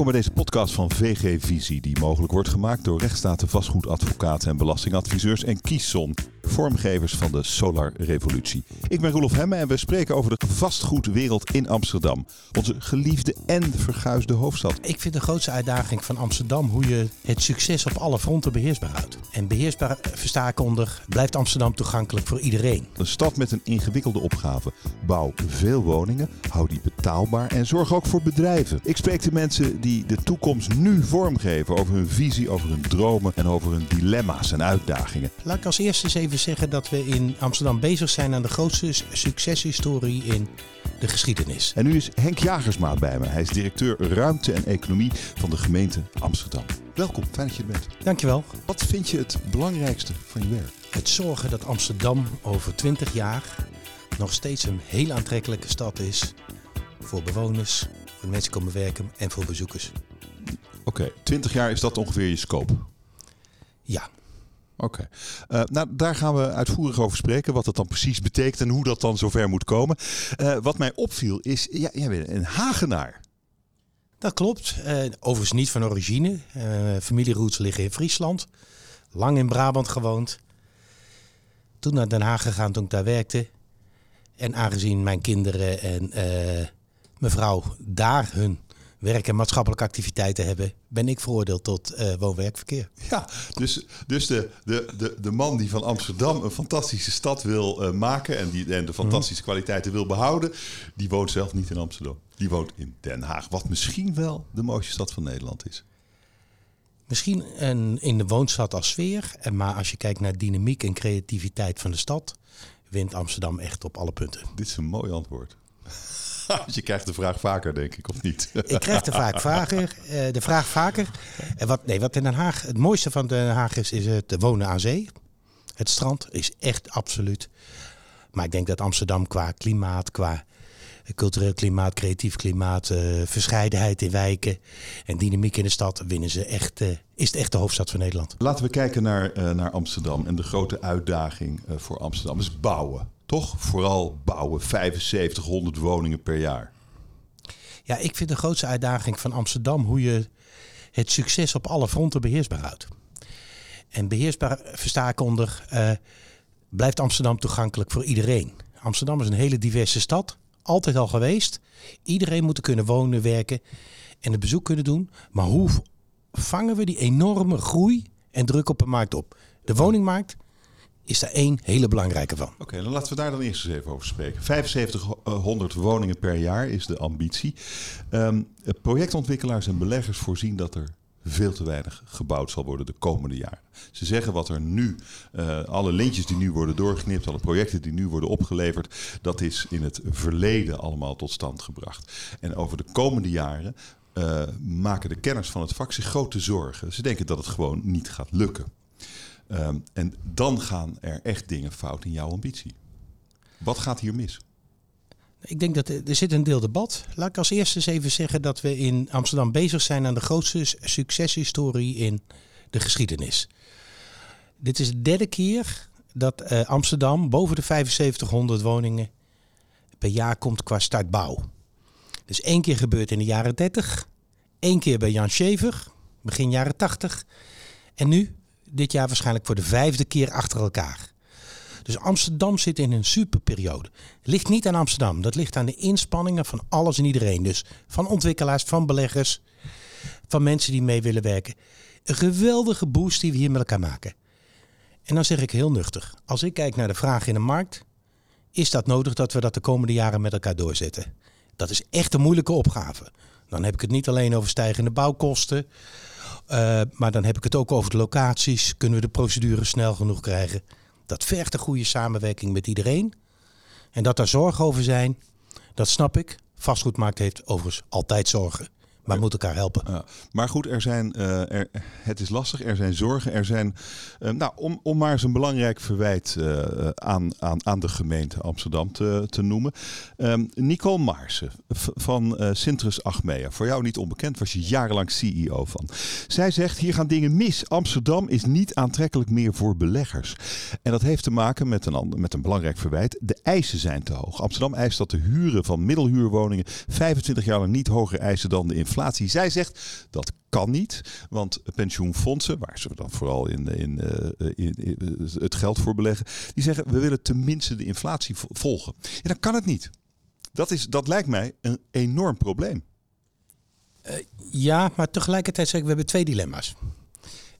Welkom bij deze podcast van VG Visie, die mogelijk wordt gemaakt door rechtsstaten, vastgoedadvocaten en belastingadviseurs en Kiesson, vormgevers van de Solar Revolutie. Ik ben Roelof Hemme en we spreken over de vastgoedwereld in Amsterdam, onze geliefde en verguisde hoofdstad. Ik vind de grootste uitdaging van Amsterdam hoe je het succes op alle fronten beheersbaar houdt. En beheersbaar versta ik onder, blijft Amsterdam toegankelijk voor iedereen. Een stad met een ingewikkelde opgave. Bouw veel woningen, hou die betaalbaar en zorg ook voor bedrijven. Ik spreek de mensen die de toekomst nu vormgeven over hun visie, over hun dromen en over hun dilemma's en uitdagingen. Laat ik als eerste eens even zeggen dat we in Amsterdam bezig zijn aan de grootste succeshistorie in de geschiedenis. En nu is Henk Jagersma bij me. Hij is directeur ruimte en economie van de gemeente Amsterdam. Welkom, fijn dat je er bent. Dankjewel. Wat vind je het belangrijkste van je werk? Het zorgen dat Amsterdam over 20 jaar nog steeds een heel aantrekkelijke stad is voor bewoners, voor mensen die komen werken en voor bezoekers. Oké, 20 jaar is dat ongeveer je scope? Ja. Oké. Eh, nou, daar gaan we uitvoerig over spreken, wat dat dan precies betekent en hoe dat dan zover moet komen. Eh, wat mij opviel is, ja, jij bent een Hagenaar. Dat klopt. Uh, overigens niet van origine. familieroots liggen in Friesland. Lang in Brabant gewoond. Toen naar Den Haag gegaan toen ik daar werkte. En aangezien mijn kinderen en mevrouw daar hun werk en maatschappelijke activiteiten hebben, ben ik veroordeeld tot uh, woon-werkverkeer. Ja, dus, dus de, de, de, de man die van Amsterdam een fantastische stad wil uh, maken en, die, en de fantastische kwaliteiten wil behouden, die woont zelf niet in Amsterdam. Die woont in Den Haag, wat misschien wel de mooiste stad van Nederland is. Misschien een, in de woonstad als sfeer, maar als je kijkt naar dynamiek en creativiteit van de stad, wint Amsterdam echt op alle punten. Dit is een mooi antwoord. je krijgt de vraag vaker, denk ik, of niet? ik krijg de vraag vaker. Uh, de vraag vaker. En wat, nee, wat in Den Haag het mooiste van Den Haag is, is het wonen aan zee. Het strand is echt absoluut. Maar ik denk dat Amsterdam qua klimaat, qua cultureel klimaat, creatief klimaat, uh, verscheidenheid in wijken en dynamiek in de stad, winnen ze echt, uh, is het echt de hoofdstad van Nederland. Laten we kijken naar, uh, naar Amsterdam. En de grote uitdaging voor Amsterdam is bouwen toch vooral bouwen, 7500 woningen per jaar. Ja, ik vind de grootste uitdaging van Amsterdam hoe je het succes op alle fronten beheersbaar houdt. En beheersbaar versta ik onder, uh, blijft Amsterdam toegankelijk voor iedereen. Amsterdam is een hele diverse stad, altijd al geweest. Iedereen moet er kunnen wonen, werken en het bezoek kunnen doen. Maar hoe vangen we die enorme groei en druk op de markt op? De woningmarkt is daar één hele belangrijke van. Oké, dan laten we daar dan eerst eens even over spreken. 7500 woningen per jaar is de ambitie. Um, projectontwikkelaars en beleggers voorzien dat er veel te weinig gebouwd zal worden de komende jaren. Ze zeggen wat er nu, uh, alle lintjes die nu worden doorgeknipt, alle projecten die nu worden opgeleverd, dat is in het verleden allemaal tot stand gebracht. En over de komende jaren uh, maken de kenners van het vak zich grote zorgen. Ze denken dat het gewoon niet gaat lukken. Um, en dan gaan er echt dingen fout in jouw ambitie. Wat gaat hier mis? Ik denk dat er, zit een deel debat. Laat ik als eerste eens even zeggen dat we in Amsterdam bezig zijn aan de grootste succeshistorie in de geschiedenis. Dit is de derde keer dat uh, Amsterdam boven de 7500 woningen per jaar komt qua startbouw. Dus één keer gebeurt in de jaren 30, één keer bij Jan Schever, begin jaren 80. En nu dit jaar waarschijnlijk voor de vijfde keer achter elkaar. Dus Amsterdam zit in een superperiode. Ligt niet aan Amsterdam, dat ligt aan de inspanningen van alles en iedereen. Dus van ontwikkelaars, van beleggers, van mensen die mee willen werken. Een geweldige boost die we hier met elkaar maken. En dan zeg ik heel nuchter, als ik kijk naar de vraag in de markt, is dat nodig dat we dat de komende jaren met elkaar doorzetten. Dat is echt een moeilijke opgave. Dan heb ik het niet alleen over stijgende bouwkosten, uh, maar dan heb ik het ook over de locaties. Kunnen we de procedure snel genoeg krijgen? Dat vergt een goede samenwerking met iedereen. En dat daar zorgen over zijn, dat snap ik. Vastgoedmarkt heeft overigens altijd zorgen. Maar moet elkaar helpen. Ja, maar goed, er zijn, er, het is lastig, er zijn zorgen. Er zijn, uh, nou, om, om maar eens een belangrijk verwijt uh, aan, aan, aan de gemeente Amsterdam te, te noemen. Um, Nicole Maarsen van Sintrus Achmea. Voor jou niet onbekend, was je jarenlang CEO van. Zij zegt, hier gaan dingen mis. Amsterdam is niet aantrekkelijk meer voor beleggers. En dat heeft te maken met een, ander, met een belangrijk verwijt. De eisen zijn te hoog. Amsterdam eist dat de huren van middelhuurwoningen 25 jaar lang niet hoger eisen dan de. Zij zegt dat kan niet, want pensioenfondsen, waar ze dan vooral in, in, in, in het geld voor beleggen, die zeggen we willen tenminste de inflatie volgen. En dan kan het niet. Dat, is, dat lijkt mij een enorm probleem. Uh, ja, maar tegelijkertijd zeg ik, we hebben twee dilemma's.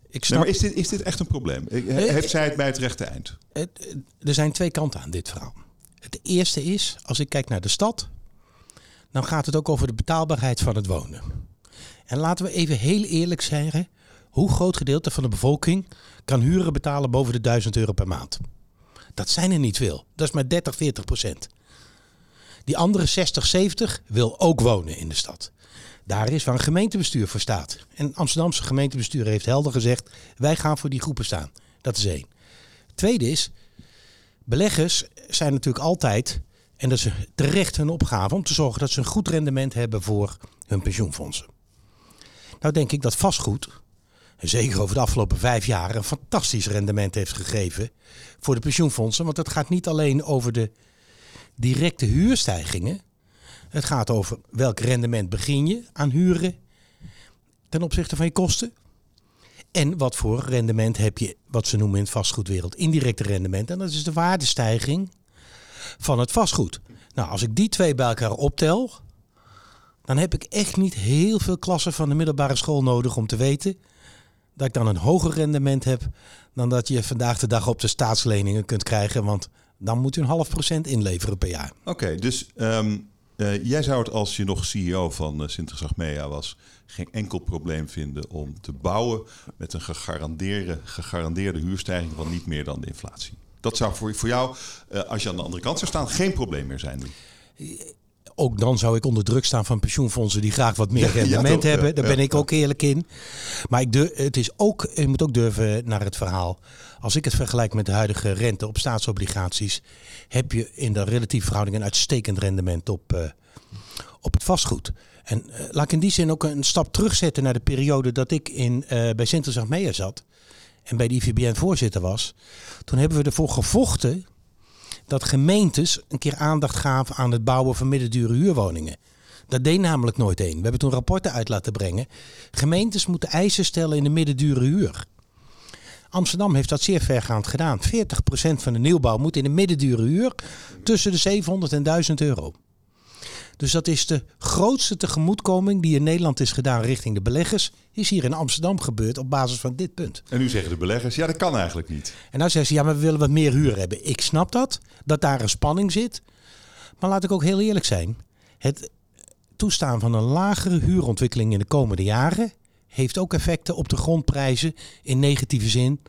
Ik snap... maar is dit, is dit echt een probleem? Heeft zij het bij het rechte eind? Er zijn twee kanten aan dit verhaal. Het eerste is, als ik kijk naar de stad, dan gaat het ook over de betaalbaarheid van het wonen. En laten we even heel eerlijk zeggen, hoe groot gedeelte van de bevolking kan huren betalen boven de 1000 euro per maand? Dat zijn er niet veel. Dat is maar 30, 40 procent. Die andere 60, 70 wil ook wonen in de stad. Daar is waar een gemeentebestuur voor staat. En het Amsterdamse gemeentebestuur heeft helder gezegd: wij gaan voor die groepen staan. Dat is één. Tweede is, beleggers zijn natuurlijk altijd, en dat is terecht hun opgave, om te zorgen dat ze een goed rendement hebben voor hun pensioenfondsen. Nou denk ik dat vastgoed, zeker over de afgelopen vijf jaar, een fantastisch rendement heeft gegeven voor de pensioenfondsen. Want het gaat niet alleen over de directe huurstijgingen. Het gaat over welk rendement begin je aan huren ten opzichte van je kosten. En wat voor rendement heb je, wat ze noemen in het vastgoedwereld, indirecte rendement. En dat is de waardestijging van het vastgoed. Nou, als ik die twee bij elkaar optel, dan heb ik echt niet heel veel klassen van de middelbare school nodig om te weten dat ik dan een hoger rendement heb dan dat je vandaag de dag op de staatsleningen kunt krijgen. Want dan moet u een half procent inleveren per jaar. Oké, dus um, uh, jij zou het als je nog CEO van uh, was, geen enkel probleem vinden om te bouwen met een gegarandeerde, gegarandeerde huurstijging van niet meer dan de inflatie. Dat zou voor, voor jou, uh, als je aan de andere kant zou staan, geen probleem meer zijn ook dan zou ik onder druk staan van pensioenfondsen die graag wat meer rendement hebben. Daar ben ik ook eerlijk in. Maar ik durf, het is ook, je moet ook durven naar het verhaal. Als ik het vergelijk met de huidige rente op staatsobligaties, heb je in de relatieve verhouding een uitstekend rendement op, uh, op het vastgoed. En uh, laat ik in die zin ook een stap terugzetten naar de periode dat ik in, uh, bij Sinterklaas Meijer zat en bij de IVBN voorzitter was. Toen hebben we ervoor gevochten dat gemeentes een keer aandacht gaven aan het bouwen van middendure huurwoningen. Dat deed namelijk nooit één. We hebben toen rapporten uit laten brengen. Gemeentes moeten eisen stellen in de middendure huur. Amsterdam heeft dat zeer vergaand gedaan. 40% van de nieuwbouw moet in de middendure huur tussen de 700 en 1000 euro. Dus dat is de grootste tegemoetkoming die in Nederland is gedaan richting de beleggers. Is hier in Amsterdam gebeurd op basis van dit punt. En nu zeggen de beleggers, ja dat kan eigenlijk niet. En nou zeggen ze, ja maar we willen wat meer huur hebben. Ik snap dat, dat daar een spanning zit. Maar laat ik ook heel eerlijk zijn. Het toestaan van een lagere huurontwikkeling in de komende jaren heeft ook effecten op de grondprijzen in negatieve zin.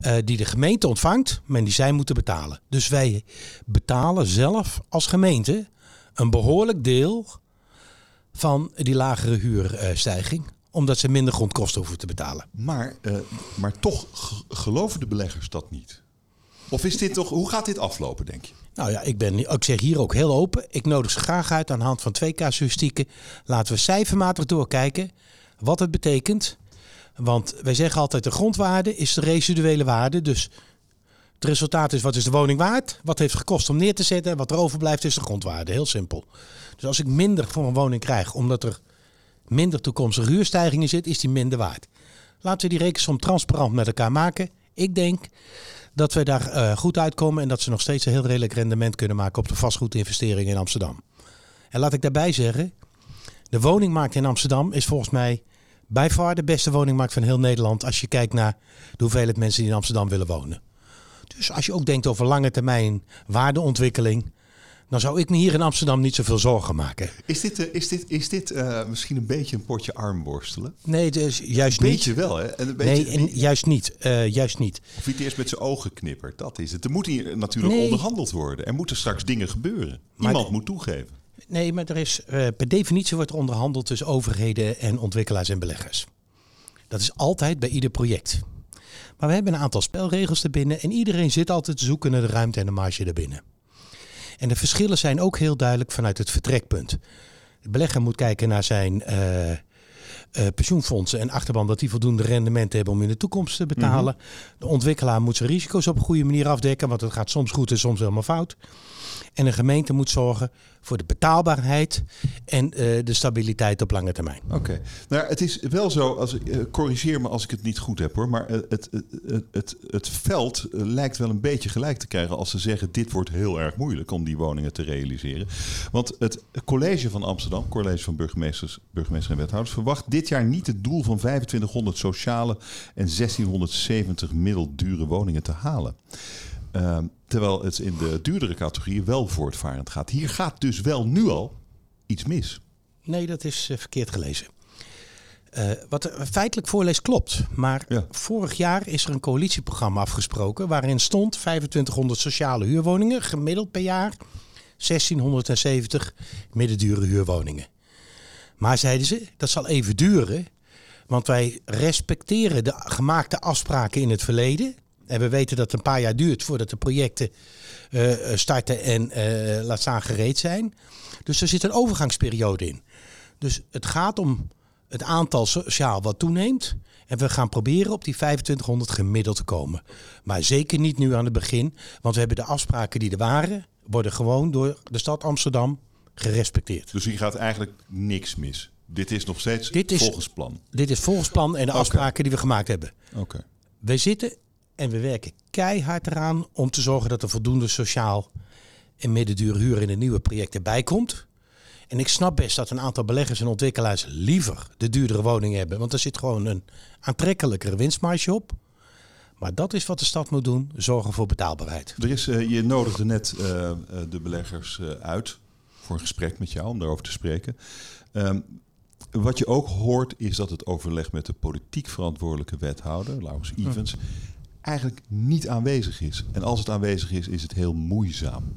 Uh, die de gemeente ontvangt, maar die zij moeten betalen. Dus wij betalen zelf als gemeente een behoorlijk deel van die lagere huurstijging omdat ze minder grondkosten hoeven te betalen. Maar, uh, maar toch geloven de beleggers dat niet? Of is dit toch, hoe gaat dit aflopen, denk je? Nou ja, ik, ben, ik zeg hier ook heel open. Ik nodig ze graag uit aan de hand van twee casuïstieken. Laten we cijfermatig doorkijken wat het betekent. Want wij zeggen altijd de grondwaarde is de residuele waarde. Dus het resultaat is wat is de woning waard? Wat heeft gekost om neer te zetten? En wat er overblijft is de grondwaarde. Heel simpel. Dus als ik minder voor een woning krijg omdat er minder toekomstige huurstijgingen zit, is die minder waard. Laten we die rekensom transparant met elkaar maken. Ik denk dat we daar uh, goed uitkomen en dat ze nog steeds een heel redelijk rendement kunnen maken op de vastgoedinvesteringen in Amsterdam. En laat ik daarbij zeggen, de woningmarkt in Amsterdam is volgens mij bij far de beste woningmarkt van heel Nederland als je kijkt naar de hoeveelheid mensen die in Amsterdam willen wonen. Dus als je ook denkt over lange termijn waardeontwikkeling, dan zou ik me hier in Amsterdam niet zoveel zorgen maken. Is dit, uh, is dit, is dit uh, misschien een beetje een potje armworstelen? Nee, dus juist een niet. Beetje wel, hè? En een beetje nee, en juist niet. Uh, juist niet. Of hij het eerst met zijn ogen knippert, dat is het. Er moet hier natuurlijk nee. onderhandeld worden. Er moeten straks dingen gebeuren. Maar Iemand moet toegeven. Nee, maar er is per definitie wordt er onderhandeld tussen overheden en ontwikkelaars en beleggers. Dat is altijd bij ieder project. Maar we hebben een aantal spelregels erbinnen en iedereen zit altijd te zoeken naar de ruimte en de marge erbinnen. En de verschillen zijn ook heel duidelijk vanuit het vertrekpunt. De belegger moet kijken naar zijn uh, eh, pensioenfondsen en achterban dat die voldoende rendement hebben om in de toekomst te betalen. De ontwikkelaar moet zijn risico's op een goede manier afdekken, want het gaat soms goed en soms helemaal fout. En de gemeente moet zorgen voor de betaalbaarheid en eh, de stabiliteit op lange termijn. Oké. Nou, het is wel zo, als, eh, corrigeer me als ik het niet goed heb hoor, maar eh, het, het, het, het, veld lijkt wel een beetje gelijk te krijgen als ze zeggen dit wordt heel erg moeilijk om die woningen te realiseren. Want het college van Amsterdam, college van burgemeesters, burgemeesters en wethouders, verwacht dit jaar niet het doel van 2500 sociale en 1670 middeldure woningen te halen. Ehm, terwijl het in de duurdere categorieën wel voortvarend gaat. Hier gaat dus wel nu al iets mis. Nee, dat is eh, verkeerd gelezen. Eh, wat er feitelijk voorleest klopt. Maar Ja. vorig jaar is er een coalitieprogramma afgesproken waarin stond 2500 sociale huurwoningen, gemiddeld per jaar 1670 middendure huurwoningen. Maar zeiden ze, dat zal even duren, want wij respecteren de gemaakte afspraken in het verleden. En we weten dat het een paar jaar duurt voordat de projecten eh, starten en eh, laat staan gereed zijn. Dus er zit een overgangsperiode in. Dus het gaat om het aantal sociaal wat toeneemt. En we gaan proberen op die 2500 gemiddeld te komen. Maar zeker niet nu aan het begin. Want we hebben de afspraken die er waren, worden gewoon door de stad Amsterdam gerespecteerd. Dus hier gaat eigenlijk niks mis. Dit is nog steeds Dit is- volgens plan. Dit is volgens plan en de afspraken die we gemaakt hebben. Oké. Wij zitten en we werken keihard eraan om te zorgen dat er voldoende sociaal en middendure huur in de nieuwe projecten bij komt. En ik snap best dat een aantal beleggers en ontwikkelaars liever de duurdere woningen hebben. Want er zit gewoon een aantrekkelijkere winstmarge op. Maar dat is wat de stad moet doen, zorgen voor betaalbaarheid. Er is, eh, je nodigde net eh, eh, de beleggers eh, uit voor een gesprek met jou om daarover te spreken. Ehm, wat je ook hoort is dat het overleg met de politiek verantwoordelijke wethouder, Laurens Evans, eigenlijk niet aanwezig is. En als het aanwezig is, is het heel moeizaam.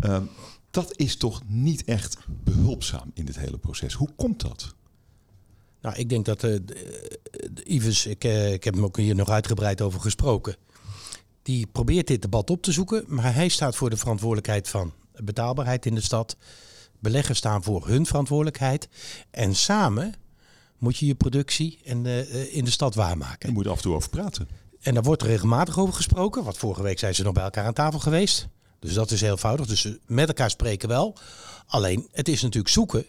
Ehm, dat is toch niet echt behulpzaam in dit hele proces. Hoe komt dat? Nou, ik denk dat eh, de, de Ivers, ik, eh, ik heb hem ook hier nog uitgebreid over gesproken. Die probeert dit debat op te zoeken, maar hij staat voor de verantwoordelijkheid van betaalbaarheid in de stad. Beleggers staan voor hun verantwoordelijkheid. En samen moet je je productie en, eh, eh, in de stad waarmaken. Je moet af en toe over praten. En daar wordt regelmatig over gesproken. Want vorige week zijn ze nog bij elkaar aan tafel geweest. Dus dat is heel eenvoudig. Dus met elkaar spreken wel. Alleen, het is natuurlijk zoeken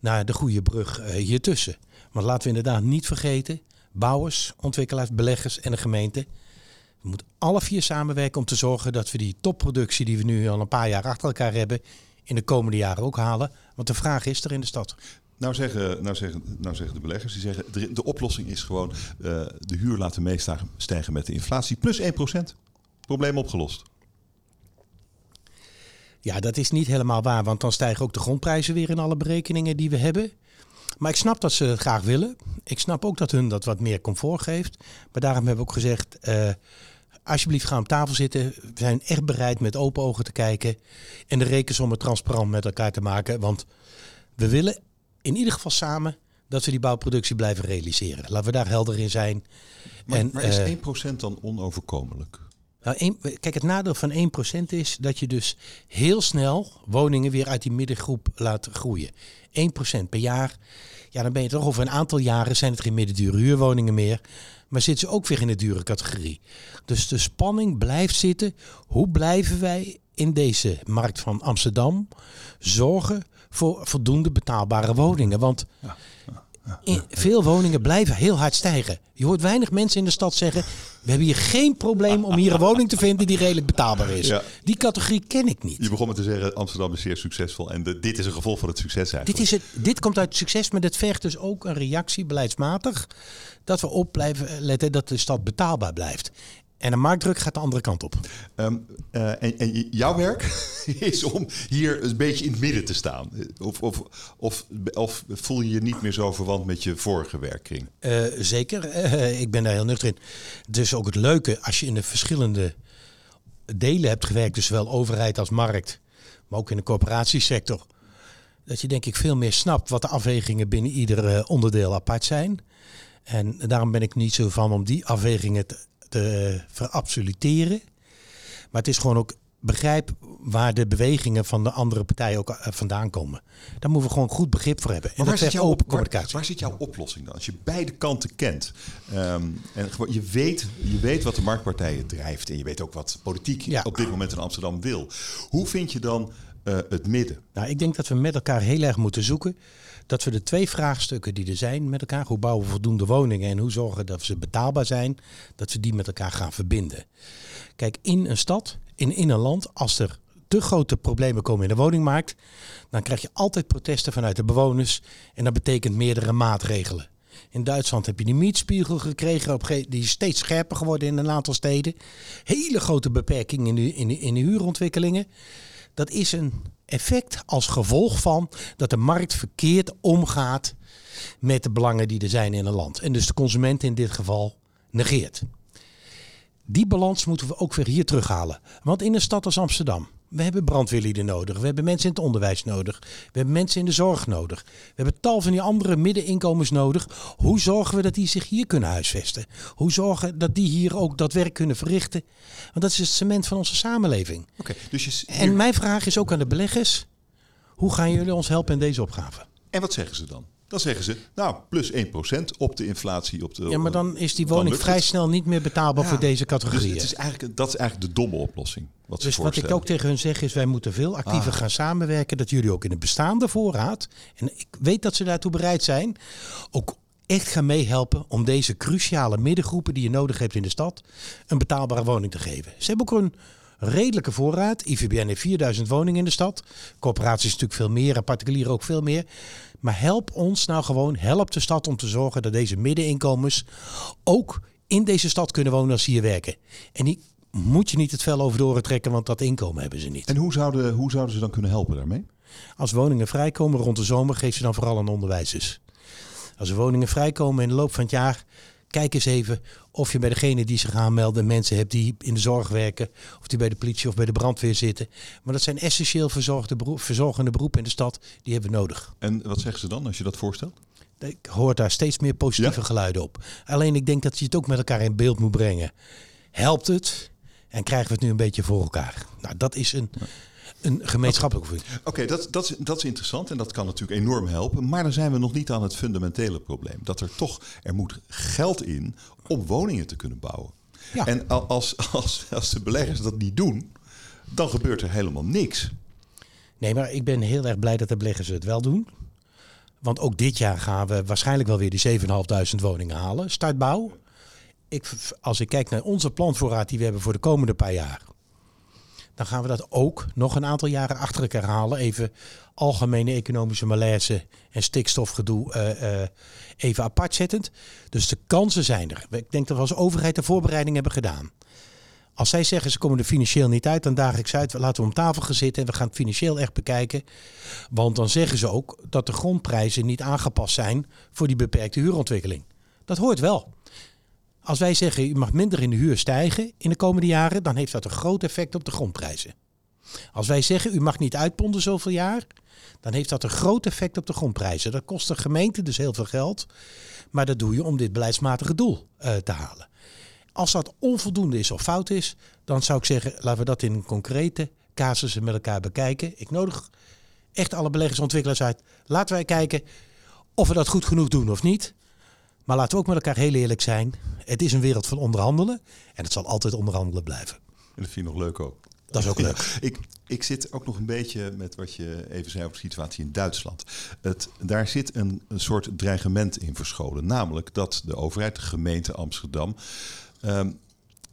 naar de goede brug eh, hiertussen. Want laten we inderdaad niet vergeten. Bouwers, ontwikkelaars, beleggers en de gemeente. We moeten alle vier samenwerken om te zorgen dat we die topproductie die we nu al een paar jaar achter elkaar hebben, in de komende jaren ook halen. Want de vraag is er in de stad. Nou zeggen, nou, zeggen, nou zeggen de beleggers, die zeggen de, oplossing is gewoon eh, de huur laten meestijgen stijgen met de inflatie plus 1%. Probleem opgelost. Ja, dat is niet helemaal waar, want dan stijgen ook de grondprijzen weer in alle berekeningen die we hebben. Maar ik snap dat ze het graag willen. Ik snap ook dat hun dat wat meer comfort geeft. Maar daarom hebben we ook gezegd, eh, alsjeblieft ga aan tafel zitten. We zijn echt bereid met open ogen te kijken en de rekensommen transparant met elkaar te maken. Want we willen in ieder geval samen dat we die bouwproductie blijven realiseren. Laten we daar helder in zijn. Maar, En, maar is eh, 1% dan onoverkomelijk? nou, één- kijk, het nadeel van 1% is dat je dus heel snel woningen weer uit die middengroep laat groeien. 1% per jaar. Ja, dan ben je toch over een aantal jaren zijn het geen middendure huurwoningen meer. Maar zitten ze ook weer in de dure categorie. Dus de spanning blijft zitten. Hoe blijven wij in deze markt van Amsterdam zorgen voor voldoende betaalbare woningen? Want in veel woningen blijven heel hard stijgen. Je hoort weinig mensen in de stad zeggen: We hebben hier geen probleem om hier een woning te vinden die redelijk betaalbaar is. Die categorie ken ik niet. Je begon met te zeggen Amsterdam is zeer succesvol en de- dit is een gevolg van het succes eigenlijk. Dit, is het, dit komt uit succes, maar dat vergt dus ook een reactie beleidsmatig. Dat we op blijven letten dat de stad betaalbaar blijft. En de marktdruk gaat de andere kant op. Ehm, eh, en, en jouw werk is om hier een beetje in het midden te staan. Of, of, of, of voel je je niet meer zo verwant met je vorige werkkring? Eh, zeker, Eh, ik ben daar heel nuchter in. Is ook het leuke als je in de verschillende delen hebt gewerkt, dus zowel overheid als markt, maar ook in de corporatiesector. Dat je denk ik veel meer snapt wat de afwegingen binnen ieder onderdeel apart zijn. En daarom ben ik niet zo van om die afwegingen te, te verabsoluteren. Maar het is gewoon ook begrijp waar de bewegingen van de andere partijen ook eh, vandaan komen. Daar moeten we gewoon goed begrip voor hebben. En waar zit, jouw, open waar, waar zit jouw oplossing dan? Als je beide kanten kent ehm, en gewoon, je, weet, je weet wat de marktpartijen drijft en je weet ook wat politiek Ja. op dit moment in Amsterdam wil. Hoe vind je dan eh, het midden? Nou, ik denk dat we met elkaar heel erg moeten zoeken. Dat we de twee vraagstukken die er zijn met elkaar, hoe bouwen we voldoende woningen en hoe zorgen dat ze betaalbaar zijn, dat we die met elkaar gaan verbinden. Kijk, in een stad, in, in een land, als er te grote problemen komen in de woningmarkt, dan krijg je altijd protesten vanuit de bewoners en dat betekent meerdere maatregelen. In Duitsland heb je die mietspiegel gekregen, die is steeds scherper geworden in een aantal steden. Hele grote beperkingen in de, in de, in de huurontwikkelingen. Dat is een effect als gevolg van dat de markt verkeerd omgaat met de belangen die er zijn in een land. En dus de consument in dit geval negeert. Die balans moeten we ook weer hier terughalen. Want in een stad als Amsterdam, we hebben brandweerlieden nodig. We hebben mensen in het onderwijs nodig. We hebben mensen in de zorg nodig. We hebben tal van die andere middeninkomens nodig. Hoe zorgen we dat die zich hier kunnen huisvesten? Hoe zorgen dat die hier ook dat werk kunnen verrichten? Want dat is het cement van onze samenleving. Oké, dus je, En mijn vraag is ook aan de beleggers. Hoe gaan jullie ons helpen in deze opgave? en wat zeggen ze dan? Dan zeggen ze, nou, plus 1% op de inflatie. Op de, Ja, maar dan is die woning vrij snel niet meer betaalbaar Ja, voor deze Dus categorieën. het is eigenlijk, dat is eigenlijk de domme oplossing. Wat ze Dus wat ik ook tegen hun zeg is, wij moeten veel actiever Ah. gaan samenwerken. Dat jullie ook in de bestaande voorraad, en ik weet dat ze daartoe bereid zijn, ook echt gaan meehelpen om deze cruciale middengroepen die je nodig hebt in de stad, een betaalbare woning te geven. Ze hebben ook een redelijke voorraad. IVBN heeft 4000 woningen in de stad. Corporaties natuurlijk veel meer en particulieren ook veel meer. Maar help ons nou gewoon, help de stad om te zorgen dat deze middeninkomens ook in deze stad kunnen wonen als ze hier werken. En die moet je niet het vel over de oren trekken, want dat inkomen hebben ze niet. En hoe zouden, hoe zouden ze dan kunnen helpen daarmee? Als woningen vrijkomen rond de zomer, geef ze dan vooral aan onderwijzers. Als er woningen vrijkomen in de loop van het jaar, kijk eens even of je bij degene die zich aanmelden mensen hebt die in de zorg werken, of die bij de politie of bij de brandweer zitten. Maar dat zijn essentieel verzorgde beroep, verzorgende beroepen in de stad, die hebben we nodig. En wat zeggen ze dan als je dat voorstelt? Ik hoor daar steeds meer positieve Ja? geluiden op. Alleen ik denk dat je het ook met elkaar in beeld moet brengen. Helpt het? En krijgen we het nu een beetje voor elkaar? Nou, dat is een, een gemeenschappelijke oefening. Oké, dat, dat, is, dat is interessant en dat kan natuurlijk enorm helpen. Maar dan zijn we nog niet aan het fundamentele probleem. Dat er toch, er moet geld in om woningen te kunnen bouwen. Ja. En al- als, als, als de beleggers dat niet doen, dan gebeurt er helemaal niks. Nee, maar ik ben heel erg blij dat de beleggers het wel doen. Want ook dit jaar gaan we waarschijnlijk wel weer die 7.500 woningen halen. Startbouw. Ik, als ik kijk naar onze planvoorraad die we hebben voor de komende paar jaar. Dan gaan we dat ook nog een aantal jaren achter elkaar halen. Even algemene economische malaise en stikstofgedoe eh, even apart zettend. Dus de kansen zijn er. Ik denk dat we als overheid de voorbereiding hebben gedaan. Als zij zeggen ze komen er financieel niet uit, dan daag ik ze uit. Laten we om tafel gaan zitten en we gaan het financieel echt bekijken. Want dan zeggen ze ook dat de grondprijzen niet aangepast zijn voor die beperkte huurontwikkeling. Dat hoort wel. Als wij zeggen u mag minder in de huur stijgen in de komende jaren, dan heeft dat een groot effect op de grondprijzen. Als wij zeggen u mag niet uitponden zoveel jaar, dan heeft dat een groot effect op de grondprijzen. Dat kost de gemeente dus heel veel geld, maar dat doe je om dit beleidsmatige doel eh, te halen. Als dat onvoldoende is of fout is, dan zou ik zeggen, laten we dat in concrete casussen met elkaar bekijken. Ik nodig echt alle beleggersontwikkelaars uit. Laten wij kijken of we dat goed genoeg doen of niet. Maar laten we ook met elkaar heel eerlijk zijn. Het is een wereld van onderhandelen en het zal altijd onderhandelen blijven. En dat vind je nog leuk ook. Dat is ook leuk. Ik, ik zit ook nog een beetje met wat je even zei over de situatie in Duitsland. Het, daar zit een, een soort dreigement in verscholen. Namelijk dat de overheid, de gemeente Amsterdam, ehm,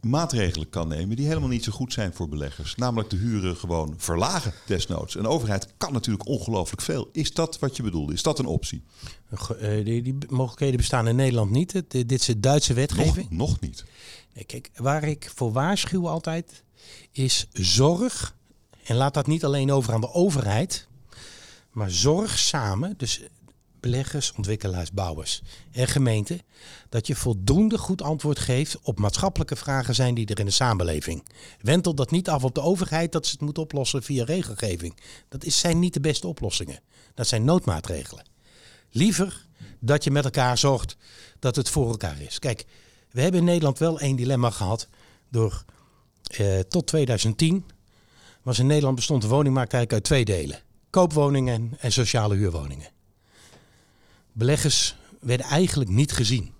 maatregelen kan nemen die helemaal niet zo goed zijn voor beleggers. Namelijk de huren gewoon verlagen desnoods. Een overheid kan natuurlijk ongelooflijk veel. Is dat wat je bedoelde? Is dat een optie? Eh, Die, die mogelijkheden bestaan in Nederland niet. Het- Dit is de Duitse wetgeving. Nog, nog niet. Nee, kijk, waar ik voor waarschuw altijd is zorg. En laat dat niet alleen over aan de overheid. Maar zorg samen, dus beleggers, ontwikkelaars, bouwers en gemeenten. Dat je voldoende goed antwoord geeft op maatschappelijke vragen zijn die er in de samenleving. Wentel dat niet af op de overheid dat ze het moet oplossen via regelgeving. Dat is, zijn niet de beste oplossingen. Dat zijn noodmaatregelen. Liever dat je met elkaar zorgt dat het voor elkaar is. Kijk, we hebben in Nederland wel één dilemma gehad door eh, tot 2010 was in Nederland bestond de woningmarkt eigenlijk uit twee delen. Koopwoningen en, en sociale huurwoningen. Beleggers werden eigenlijk niet gezien.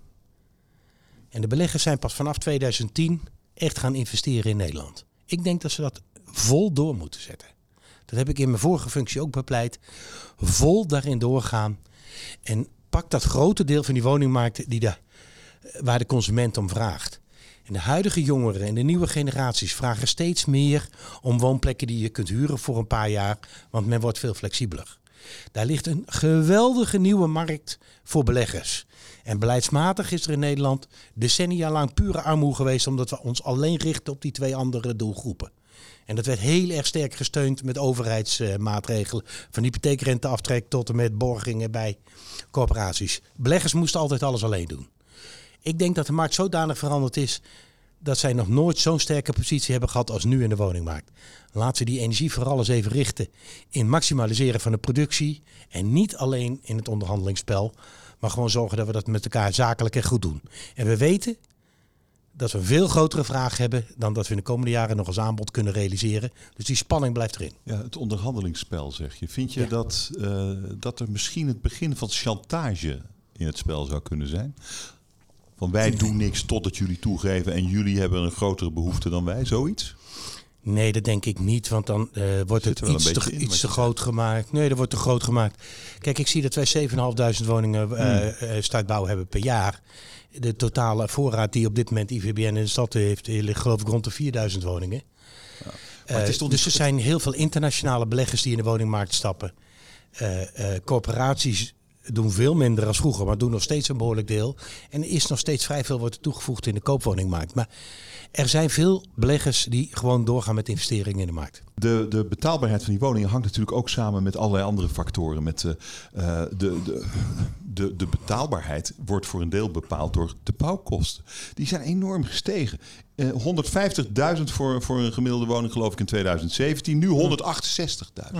En de beleggers zijn pas vanaf 2010 echt gaan investeren in Nederland. Ik denk dat ze dat vol door moeten zetten. Dat heb ik in mijn vorige functie ook bepleit. Vol daarin doorgaan. En pak dat grote deel van die woningmarkt die de, waar de consument om vraagt. En de huidige jongeren en de nieuwe generaties vragen steeds meer om woonplekken die je kunt huren voor een paar jaar, want men wordt veel flexibeler. Daar ligt een geweldige nieuwe markt voor beleggers. En beleidsmatig is er in Nederland decennia lang pure armoede geweest, omdat we ons alleen richten op die twee andere doelgroepen. En dat werd heel erg sterk gesteund met overheidsmaatregelen. Van hypotheekrenteaftrek tot en met borgingen bij corporaties. Beleggers moesten altijd alles alleen doen. Ik denk dat de markt zodanig veranderd is dat zij nog nooit zo'n sterke positie hebben gehad als nu in de woningmarkt. Laat ze die energie vooral eens even richten in maximaliseren van de productie. En niet alleen in het onderhandelingsspel. Maar gewoon zorgen dat we dat met elkaar zakelijk en goed doen. En we weten dat we een veel grotere vraag hebben dan dat we in de komende jaren nog als aanbod kunnen realiseren. Dus die spanning blijft erin. Ja, het onderhandelingsspel zeg je. Vind je dat, uh, dat er misschien het begin van chantage in het spel zou kunnen zijn? Van wij doen niks totdat jullie toegeven en jullie hebben een grotere behoefte dan wij, zoiets? Nee, dat denk ik niet, want dan uh, wordt het iets, te, in, iets te groot gemaakt. Nee, dat wordt te groot gemaakt. Kijk, ik zie dat wij 7.500 woningen uh, hmm. startbouw hebben per jaar. De totale voorraad die op dit moment IVBN in de stad heeft, ligt geloof ik rond de 4000 woningen. Ja. Uh, dus er zijn heel veel internationale beleggers die in de woningmarkt stappen. corporaties doen veel minder als vroeger, maar doen nog steeds een behoorlijk deel. En er is nog steeds vrij veel wordt toegevoegd in de koopwoningmarkt. Maar er zijn veel beleggers die gewoon doorgaan met investeringen in de markt. De, de betaalbaarheid van die woningen hangt natuurlijk ook samen met allerlei andere factoren. Met de, uh, de, de, de, de betaalbaarheid wordt voor een deel bepaald door de bouwkosten. Die zijn enorm gestegen. 150.000 eh, voor, voor een gemiddelde woning, geloof ik, in 2017. Nu 168.000.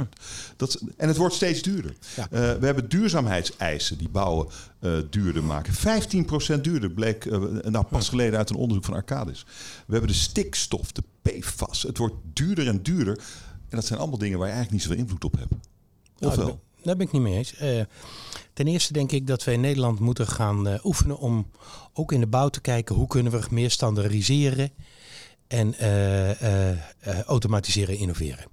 Dat, en het wordt steeds duurder. Uh, we hebben duurzaamheidseisen die bouwen uh, duurder maken. 15% duurder bleek nou, pas geleden uit een onderzoek van Arcadis. We hebben de stikstof, de PFAS. Het wordt duurder en duurder. En dat zijn allemaal dingen waar je eigenlijk niet zoveel invloed op hebt. Of nou, wel? Daar ben ik niet mee eens. Ten eerste denk ik dat we in Nederland moeten gaan oefenen om ook in de bouw te kijken hoe kunnen we meer standaardiseren en automatiseren en innoveren.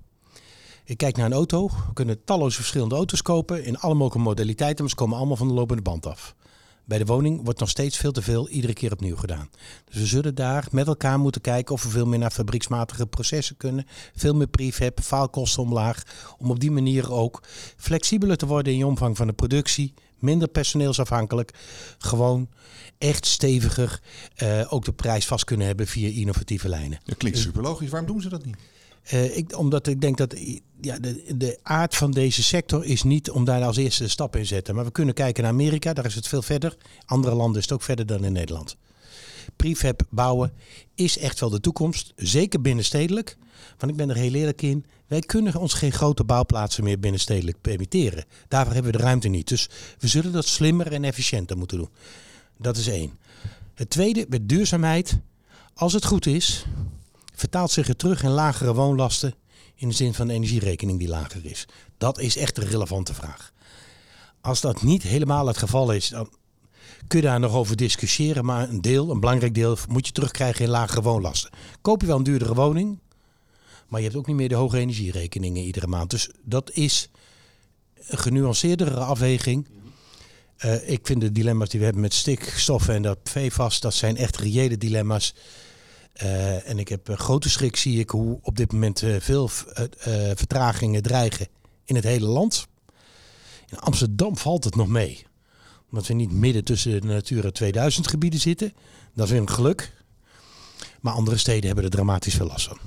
Ik kijk naar een auto. We kunnen talloze verschillende auto's kopen in alle mogelijke modaliteiten, maar ze komen allemaal van de lopende band af. Bij de woning wordt nog steeds veel te veel iedere keer opnieuw gedaan. Dus we zullen daar met elkaar moeten kijken of we veel meer naar fabrieksmatige processen kunnen. Veel meer prefab, faalkosten omlaag. Om op die manier ook flexibeler te worden in je omvang van de productie. Minder personeelsafhankelijk. Gewoon echt steviger uh, ook de prijs vast kunnen hebben via innovatieve lijnen. Dat klinkt super logisch. Waarom doen ze dat niet? Uh, ik, omdat ik denk dat ja, de, de aard van deze sector is niet om daar als eerste de stap in te zetten. Maar we kunnen kijken naar Amerika, daar is het veel verder. Andere landen is het ook verder dan in Nederland. Prefab bouwen is echt wel de toekomst, zeker binnenstedelijk. Want ik ben er heel eerlijk in, wij kunnen ons geen grote bouwplaatsen meer binnenstedelijk permitteren. Daarvoor hebben we de ruimte niet. Dus we zullen dat slimmer en efficiënter moeten doen. Dat is één. Het tweede, met duurzaamheid. Als het goed is, vertaalt zich het terug in lagere woonlasten in de zin van de energierekening die lager is. Dat is echt een relevante vraag. Als dat niet helemaal het geval is, dan kun je daar nog over discussiëren. Maar een deel, een belangrijk deel, moet je terugkrijgen in lagere woonlasten. Koop je wel een duurdere woning, maar je hebt ook niet meer de hoge energierekeningen iedere maand. Dus dat is een genuanceerdere afweging. Uh, ik vind de dilemma's die we hebben met stikstoffen en dat PFAS, dat zijn echt reële dilemma's. Uh, en ik heb uh, grote schrik, zie ik, hoe op dit moment uh, veel vertragingen dreigen in het hele land. In Amsterdam valt het nog mee. Omdat we niet midden tussen de Natura 2000 gebieden zitten. Dat is weer een geluk. Maar andere steden hebben er dramatisch veel last van.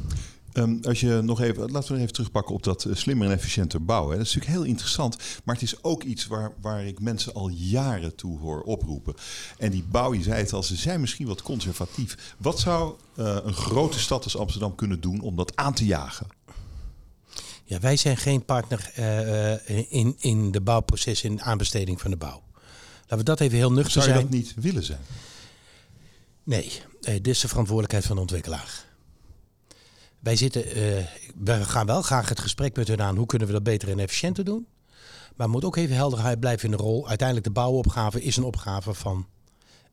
Um, als je nog even, laten we even terugpakken op dat slimmer en efficiënter bouwen. Dat is natuurlijk heel interessant, maar het is ook iets waar, waar ik mensen al jaren toe hoor oproepen. En die bouw, je zei het al, ze zijn misschien wat conservatief. Wat zou uh, een grote stad als Amsterdam kunnen doen om dat aan te jagen? Ja, wij zijn geen partner uh, in, in de bouwproces, in de aanbesteding van de bouw. Laten we dat even heel nuchter zijn. Zou je dat niet willen zijn? Nee, dit is de verantwoordelijkheid van de ontwikkelaar. Wij zitten, eh, we gaan wel graag het gesprek met hun aan. Hoe kunnen we dat beter en efficiënter doen? Maar moet ook even helderheid blijven in de rol. Uiteindelijk de bouwopgave is een opgave van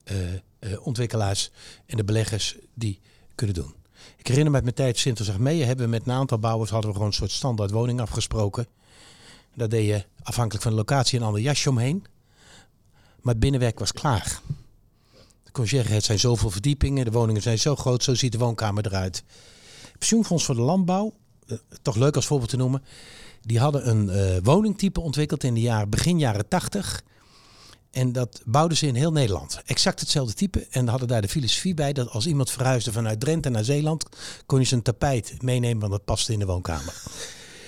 eh, eh, ontwikkelaars en de beleggers die kunnen doen. Ik herinner me uit mijn tijd Sinterzag mee hebben we met een aantal bouwers hadden we gewoon een soort standaard woning afgesproken. Daar deed je afhankelijk van de locatie een ander jasje omheen. Maar het binnenwerk was klaar. De concierge, het zijn zoveel verdiepingen, de woningen zijn zo groot, zo ziet de woonkamer eruit. Pensioenfonds voor de Landbouw, eh, toch leuk als voorbeeld te noemen, die hadden een uh, woningtype ontwikkeld in de jaren, begin jaren 80. En dat bouwden ze in heel Nederland. Exact hetzelfde type. En hadden daar de filosofie bij dat als iemand verhuisde vanuit Drenthe naar Zeeland, kon je zijn tapijt meenemen, want dat paste in de woonkamer.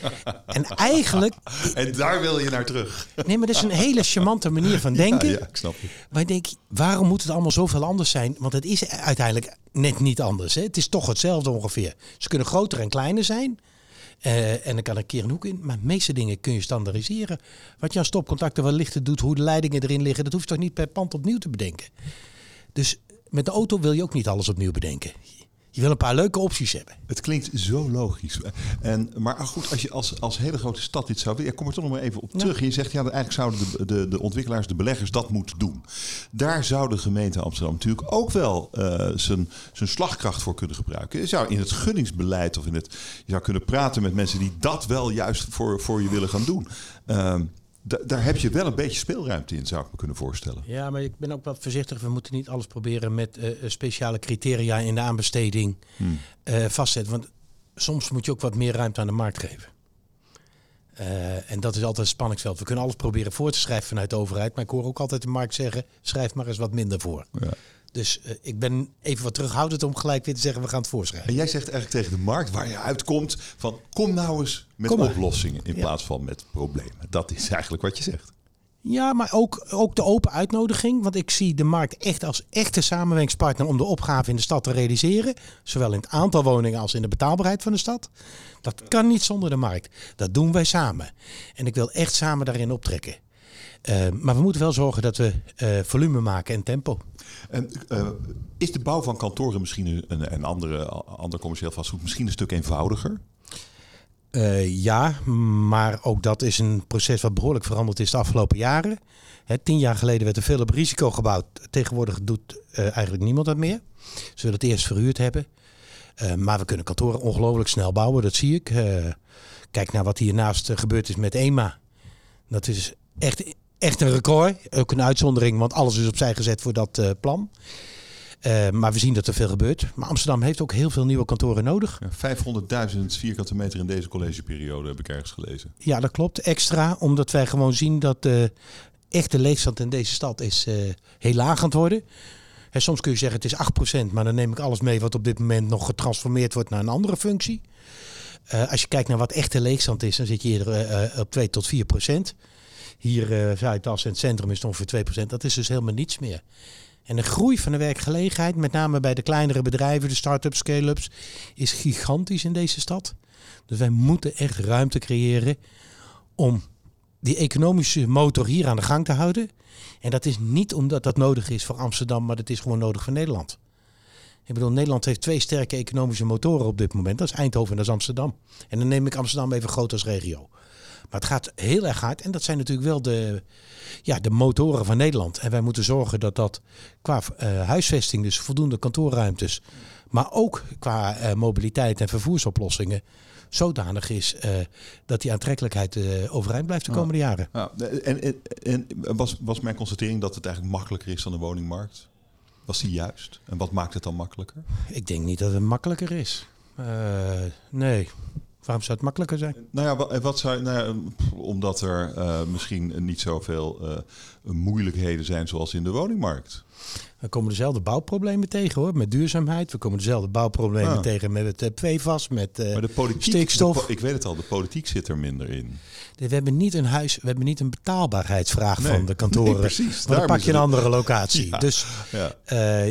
en eigenlijk. En daar wil je naar terug. Nee, maar dat is een hele charmante manier van denken. Ja, ja ik snap het. Maar ik denk, waarom moet het allemaal zoveel anders zijn? Want het is uiteindelijk net niet anders. Hè? Het is toch hetzelfde ongeveer. Ze kunnen groter en kleiner zijn. Uh, en dan kan een keer een hoek in. Maar de meeste dingen kun je standaardiseren. Wat je aan stopcontacten, wat lichter doet, hoe de leidingen erin liggen, dat hoef je toch niet per pand opnieuw te bedenken. Dus met de auto wil je ook niet alles opnieuw bedenken. Je wil een paar leuke opties hebben. Het klinkt zo logisch. En, maar goed, als je als, als hele grote stad dit zou willen... Ja, kom er toch nog maar even op terug. Je zegt, ja, eigenlijk zouden de, de, de ontwikkelaars, de beleggers dat moeten doen. Daar zou de gemeente Amsterdam natuurlijk ook wel uh, zijn, zijn slagkracht voor kunnen gebruiken. Je zou in het gunningsbeleid of in het... Je zou kunnen praten met mensen die dat wel juist voor, voor je willen gaan doen. Daar heb je wel een beetje speelruimte in, zou ik me kunnen voorstellen. Ja, maar ik ben ook wat voorzichtig. We moeten niet alles proberen met uh, speciale criteria in de aanbesteding hmm. uh, vastzetten. Want soms moet je ook wat meer ruimte aan de markt geven. Uh, en dat is altijd een spanningsveld. We kunnen alles proberen voor te schrijven vanuit de overheid. Maar ik hoor ook altijd de markt zeggen, schrijf maar eens wat minder voor. Ja. Dus uh, ik ben even wat terughoudend om gelijk weer te zeggen, we gaan het voorschrijven. En jij zegt eigenlijk tegen de markt waar je uitkomt van kom nou eens met oplossingen in ja. plaats van met problemen. Dat is eigenlijk wat je zegt. Ja, maar ook, ook de open uitnodiging. Want ik zie de markt echt als echte samenwerkingspartner om de opgave in de stad te realiseren. Zowel in het aantal woningen als in de betaalbaarheid van de stad. Dat kan niet zonder de markt. Dat doen wij samen. En ik wil echt samen daarin optrekken. Uh, maar we moeten wel zorgen dat we uh, volume maken en tempo. En uh, is de bouw van kantoren misschien een, andere, ander commercieel vastgoed misschien een stuk eenvoudiger? Uh, ja, maar ook dat is een proces wat behoorlijk veranderd is de afgelopen jaren. Hè, tien jaar geleden werd er veel op risico gebouwd. Tegenwoordig doet uh, eigenlijk niemand dat meer. Ze willen het eerst verhuurd hebben. Maar we kunnen kantoren ongelooflijk snel bouwen, dat zie ik. kijk naar wat hiernaast gebeurd is met EMA. Dat is echt echt een record. Ook een uitzondering, want alles is opzij gezet voor dat uh, plan. Uh, maar we zien dat er veel gebeurt. Maar Amsterdam heeft ook heel veel nieuwe kantoren nodig. Ja, 500.000 vierkante meter in deze collegeperiode heb ik ergens gelezen. Ja, dat klopt. Extra, omdat wij gewoon zien dat de echte leegstand in deze stad is uh, heel laag aan het worden. En soms kun je zeggen het is 8%, maar dan neem ik alles mee wat op dit moment nog getransformeerd wordt naar een andere functie. Uh, als je kijkt naar wat echte leegstand is, dan zit je hier op 2 tot 4 procent. Hier uh, Zuidas in het centrum is ongeveer 2%. Dat is dus helemaal niets meer. En de groei van de werkgelegenheid, met name bij de kleinere bedrijven, de start-ups, scale-ups, is gigantisch in deze stad. Dus wij moeten echt ruimte creëren om die economische motor hier aan de gang te houden. En dat is niet omdat dat nodig is voor Amsterdam, maar dat is gewoon nodig voor Nederland. Ik bedoel, Nederland heeft twee sterke economische motoren op dit moment. Dat is Eindhoven en dat is Amsterdam. En dan neem ik Amsterdam even groot als regio. Maar het gaat heel erg hard. En dat zijn natuurlijk wel de, ja, de motoren van Nederland. En wij moeten zorgen dat dat qua uh, huisvesting, dus voldoende kantoorruimtes, maar ook qua uh, mobiliteit en vervoersoplossingen, zodanig is uh, dat die aantrekkelijkheid overeind blijft de komende jaren. Ja, en, en, en was, was mijn constatering dat het eigenlijk makkelijker is dan de woningmarkt? Was die juist? En wat maakt het dan makkelijker? Ik denk niet dat het makkelijker is. nee. Waarom zou het makkelijker zijn? Nou ja, wat zou, nou ja, omdat er uh, misschien niet zoveel uh, moeilijkheden zijn zoals in de woningmarkt. We komen dezelfde bouwproblemen tegen hoor, met duurzaamheid. We komen dezelfde bouwproblemen ah. tegen met het PFAS, met uh, maar de politiek, stikstof. De, ik weet het al, de politiek zit er minder in. We hebben niet een huis, we hebben niet een betaalbaarheidsvraag nee, van de kantoren. Nee, precies. dan pak je een andere locatie. Ja, dus ja.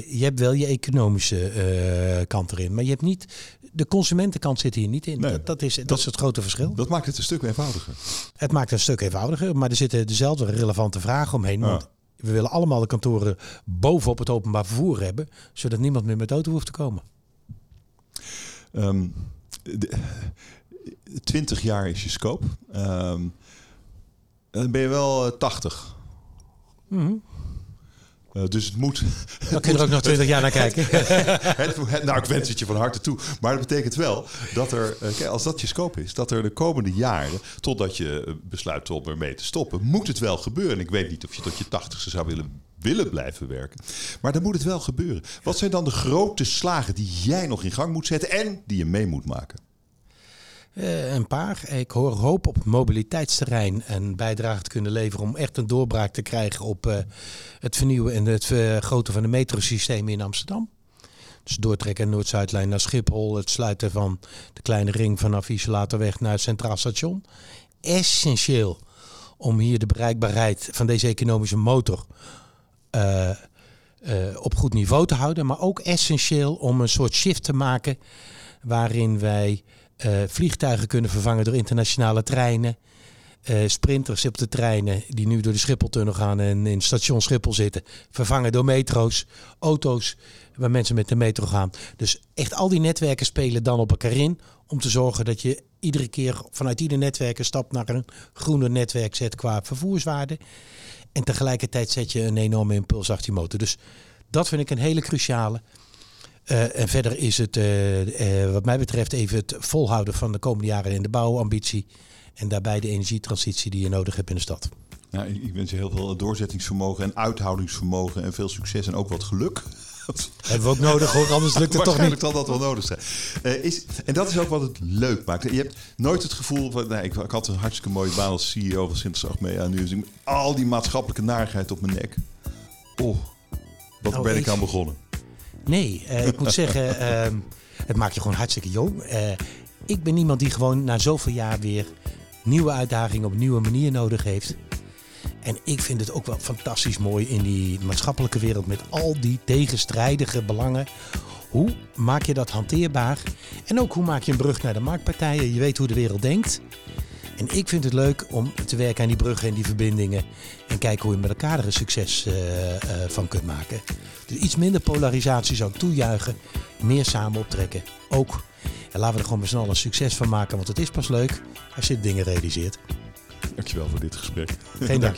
je hebt wel je economische kant erin, maar je hebt niet de consumentenkant zit hier niet in. Nee, dat, dat, is, dat, dat, is het grote verschil. Dat maakt het een stuk eenvoudiger. Het maakt het een stuk eenvoudiger, maar er zitten dezelfde relevante vragen omheen. Want we willen allemaal de kantoren bovenop het openbaar vervoer hebben, zodat niemand meer met auto hoeft te komen. Um, de- 20 jaar is je scope. Ehm, dan ben je wel eh, 80. Mhm. Eh, dus het moet. Dan kun je er ook nog 20 jaar naar kijken. Het, het- nou, ik wens het je van harte toe. Maar dat betekent wel dat er, eh, kijk, als dat je scope is, dat er de komende jaren, totdat je eh, besluit om ermee te stoppen, moet het wel gebeuren. Ik weet niet of je tot je tachtigste zou willen, willen blijven werken. Maar dan moet het wel gebeuren. Wat zijn dan de grote slagen die jij nog in gang moet zetten en die je mee moet maken? Eh, een paar. Ik hoor hoop op mobiliteitsterrein een bijdrage te kunnen leveren om echt een doorbraak te krijgen op eh, het vernieuwen en het vergroten van de metrosystemen in Amsterdam. Dus doortrekken Noord-Zuidlijn naar Schiphol, het sluiten van de kleine ring vanaf Isolatorweg naar het Centraal Station. Essentieel om hier de bereikbaarheid van deze economische motor eh, op goed niveau te houden. Maar ook essentieel om een soort shift te maken waarin wij vliegtuigen kunnen vervangen door internationale treinen. Eh, sprinters op de treinen die nu door de Schipholtunnel gaan en in station Schiphol zitten, vervangen door metro's, auto's waar mensen met de metro gaan. Dus echt al die netwerken spelen dan op elkaar in om te zorgen dat je iedere keer vanuit ieder netwerk een stap naar een groener netwerk zet qua vervoerswaarde. En tegelijkertijd zet je een enorme impuls achter die motor. Dus dat vind ik een hele cruciale. Eh, en verder is het, eh, eh, wat mij betreft, even het volhouden van de komende jaren in de bouwambitie. En daarbij de energietransitie die je nodig hebt in de stad. Nou, ik wens je heel veel doorzettingsvermogen en uithoudingsvermogen en veel succes en ook wat geluk. Hebben we ook nodig hoor, anders lukt het toch niet. Waarschijnlijk zal dat wel nodig zijn. Is, en dat is ook wat het leuk maakt. Je hebt nooit het gevoel van... Nee, ik, ik had een hartstikke mooie baan als CEO van Sinter Achmea. Nu is ik met al die maatschappelijke narigheid op mijn nek. Oh, wat Nou, ben ik- aan begonnen. Nee, eh, ik moet zeggen, ehm, het maakt je gewoon hartstikke jong. Eh, ik ben iemand die gewoon na zoveel jaar weer nieuwe uitdagingen op een nieuwe manier nodig heeft. En ik vind het ook wel fantastisch mooi in die maatschappelijke wereld met al die tegenstrijdige belangen. Hoe maak je dat hanteerbaar? En ook hoe maak je een brug naar de marktpartijen? Je weet hoe de wereld denkt. En ik vind het leuk om te werken aan die bruggen en die verbindingen. En kijken hoe je met elkaar er een succes eh, eh, van kunt maken. Dus iets minder polarisatie zou ik toejuichen. Meer samen optrekken. Ook. En laten we er gewoon met z'n allen een succes van maken. Want het is pas leuk als je dingen realiseert. Dankjewel voor dit gesprek. Geen dank.